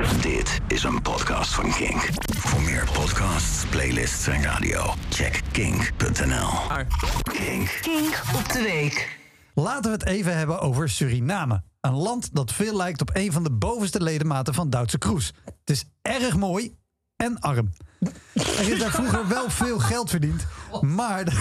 Dit is een podcast van Kink. Voor meer podcasts, playlists en radio, check kink.nl. Kink. Kink op de week. Laten we het even hebben over Suriname. Een land dat veel lijkt op een van de bovenste ledematen van Duitse Kroes. Het is erg mooi en arm. Er is daar vroeger wel veel geld verdiend, maar...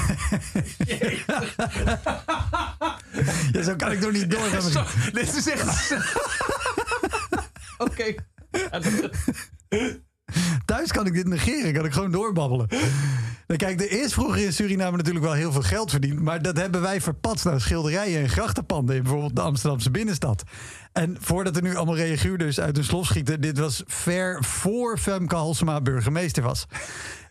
ja, zo kan ik toch niet doorgaan. Dit is echt... Oké. Thuis kan ik dit negeren, kan ik gewoon doorbabbelen. Kijk, er is vroeger in Suriname natuurlijk wel heel veel geld verdiend. Maar dat hebben wij verpatst naar schilderijen en grachtenpanden in bijvoorbeeld de Amsterdamse binnenstad. En voordat er nu allemaal reaguurders uit hun slof schieten, dit was ver voor Femke Halsema burgemeester was.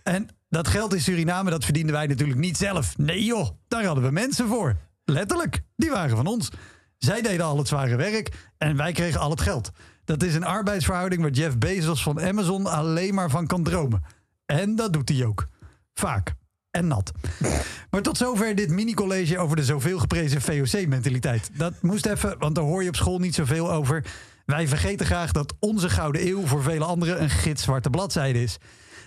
En dat geld in Suriname, dat verdienden wij natuurlijk niet zelf. Nee joh, daar hadden we mensen voor. Letterlijk, die waren van ons. Zij deden al het zware werk en wij kregen al het geld. Dat is een arbeidsverhouding waar Jeff Bezos van Amazon alleen maar van kan dromen. En dat doet hij ook. Vaak. En nat. Maar tot zover dit mini-college over de zoveel geprezen VOC-mentaliteit. Dat moest even, want daar hoor je op school niet zoveel over. Wij vergeten graag dat onze Gouden Eeuw voor vele anderen een gitzwarte bladzijde is.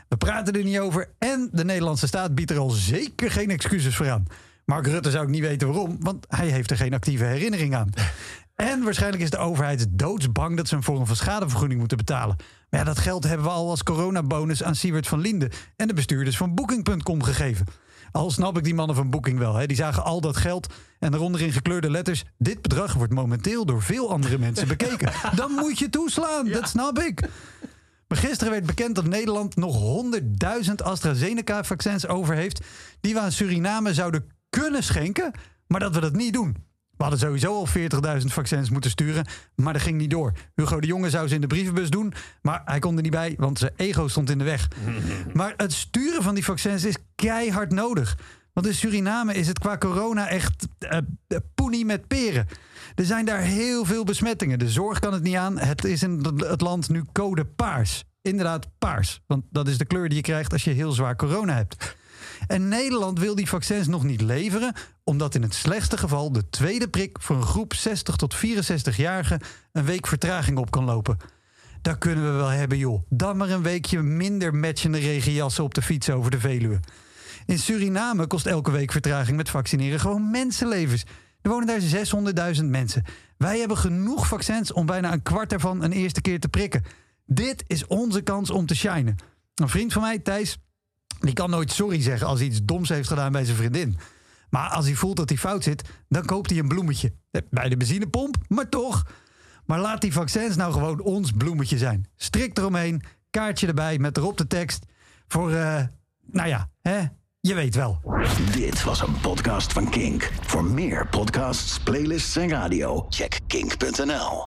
We praten er niet over en de Nederlandse staat biedt er al zeker geen excuses voor aan. Mark Rutte zou ik niet weten waarom, want hij heeft er geen actieve herinnering aan. En waarschijnlijk is de overheid doodsbang dat ze een vorm van schadevergoeding moeten betalen. Maar ja, dat geld hebben we al als coronabonus aan Siewert van Linden en de bestuurders van Booking.com gegeven. Al snap ik die mannen van Booking wel. Hè. Die zagen al dat geld en eronder in gekleurde letters... dit bedrag wordt momenteel door veel andere mensen bekeken. Dan moet je toeslaan, dat snap ik. Maar gisteren werd bekend dat Nederland nog 100.000 AstraZeneca-vaccins over heeft... die we aan Suriname zouden kunnen schenken, maar dat we dat niet doen. We hadden sowieso al 40.000 vaccins moeten sturen, maar dat ging niet door. Hugo de Jonge zou ze in de brievenbus doen, maar hij kon er niet bij, want zijn ego stond in de weg. maar het sturen van die vaccins is keihard nodig. Want in Suriname is het qua corona echt uh, poenie met peren. Er zijn daar heel veel besmettingen. De zorg kan het niet aan. Het is in het land nu code paars. Inderdaad, paars. Want dat is de kleur die je krijgt als je heel zwaar corona hebt. En Nederland wil die vaccins nog niet leveren, omdat in het slechtste geval de tweede prik voor een groep 60 tot 64-jarigen een week vertraging op kan lopen. Dat kunnen we wel hebben, joh. Dan maar een weekje minder matchende regenjassen op de fiets over de Veluwe. In Suriname kost elke week vertraging met vaccineren gewoon mensenlevens. Er wonen daar 600.000 mensen. Wij hebben genoeg vaccins om bijna een kwart ervan een eerste keer te prikken. Dit is onze kans om te shinen. Een vriend van mij, Thijs, die kan nooit sorry zeggen als hij iets doms heeft gedaan bij zijn vriendin. Maar als hij voelt dat hij fout zit, dan koopt hij een bloemetje. Bij de benzinepomp, maar toch. Maar laat die vaccins nou gewoon ons bloemetje zijn. Strik eromheen, kaartje erbij met erop de tekst. Voor, uh, nou ja, hè, je weet wel. Dit was een podcast van Kink. Voor meer podcasts, playlists en radio, check kink.nl.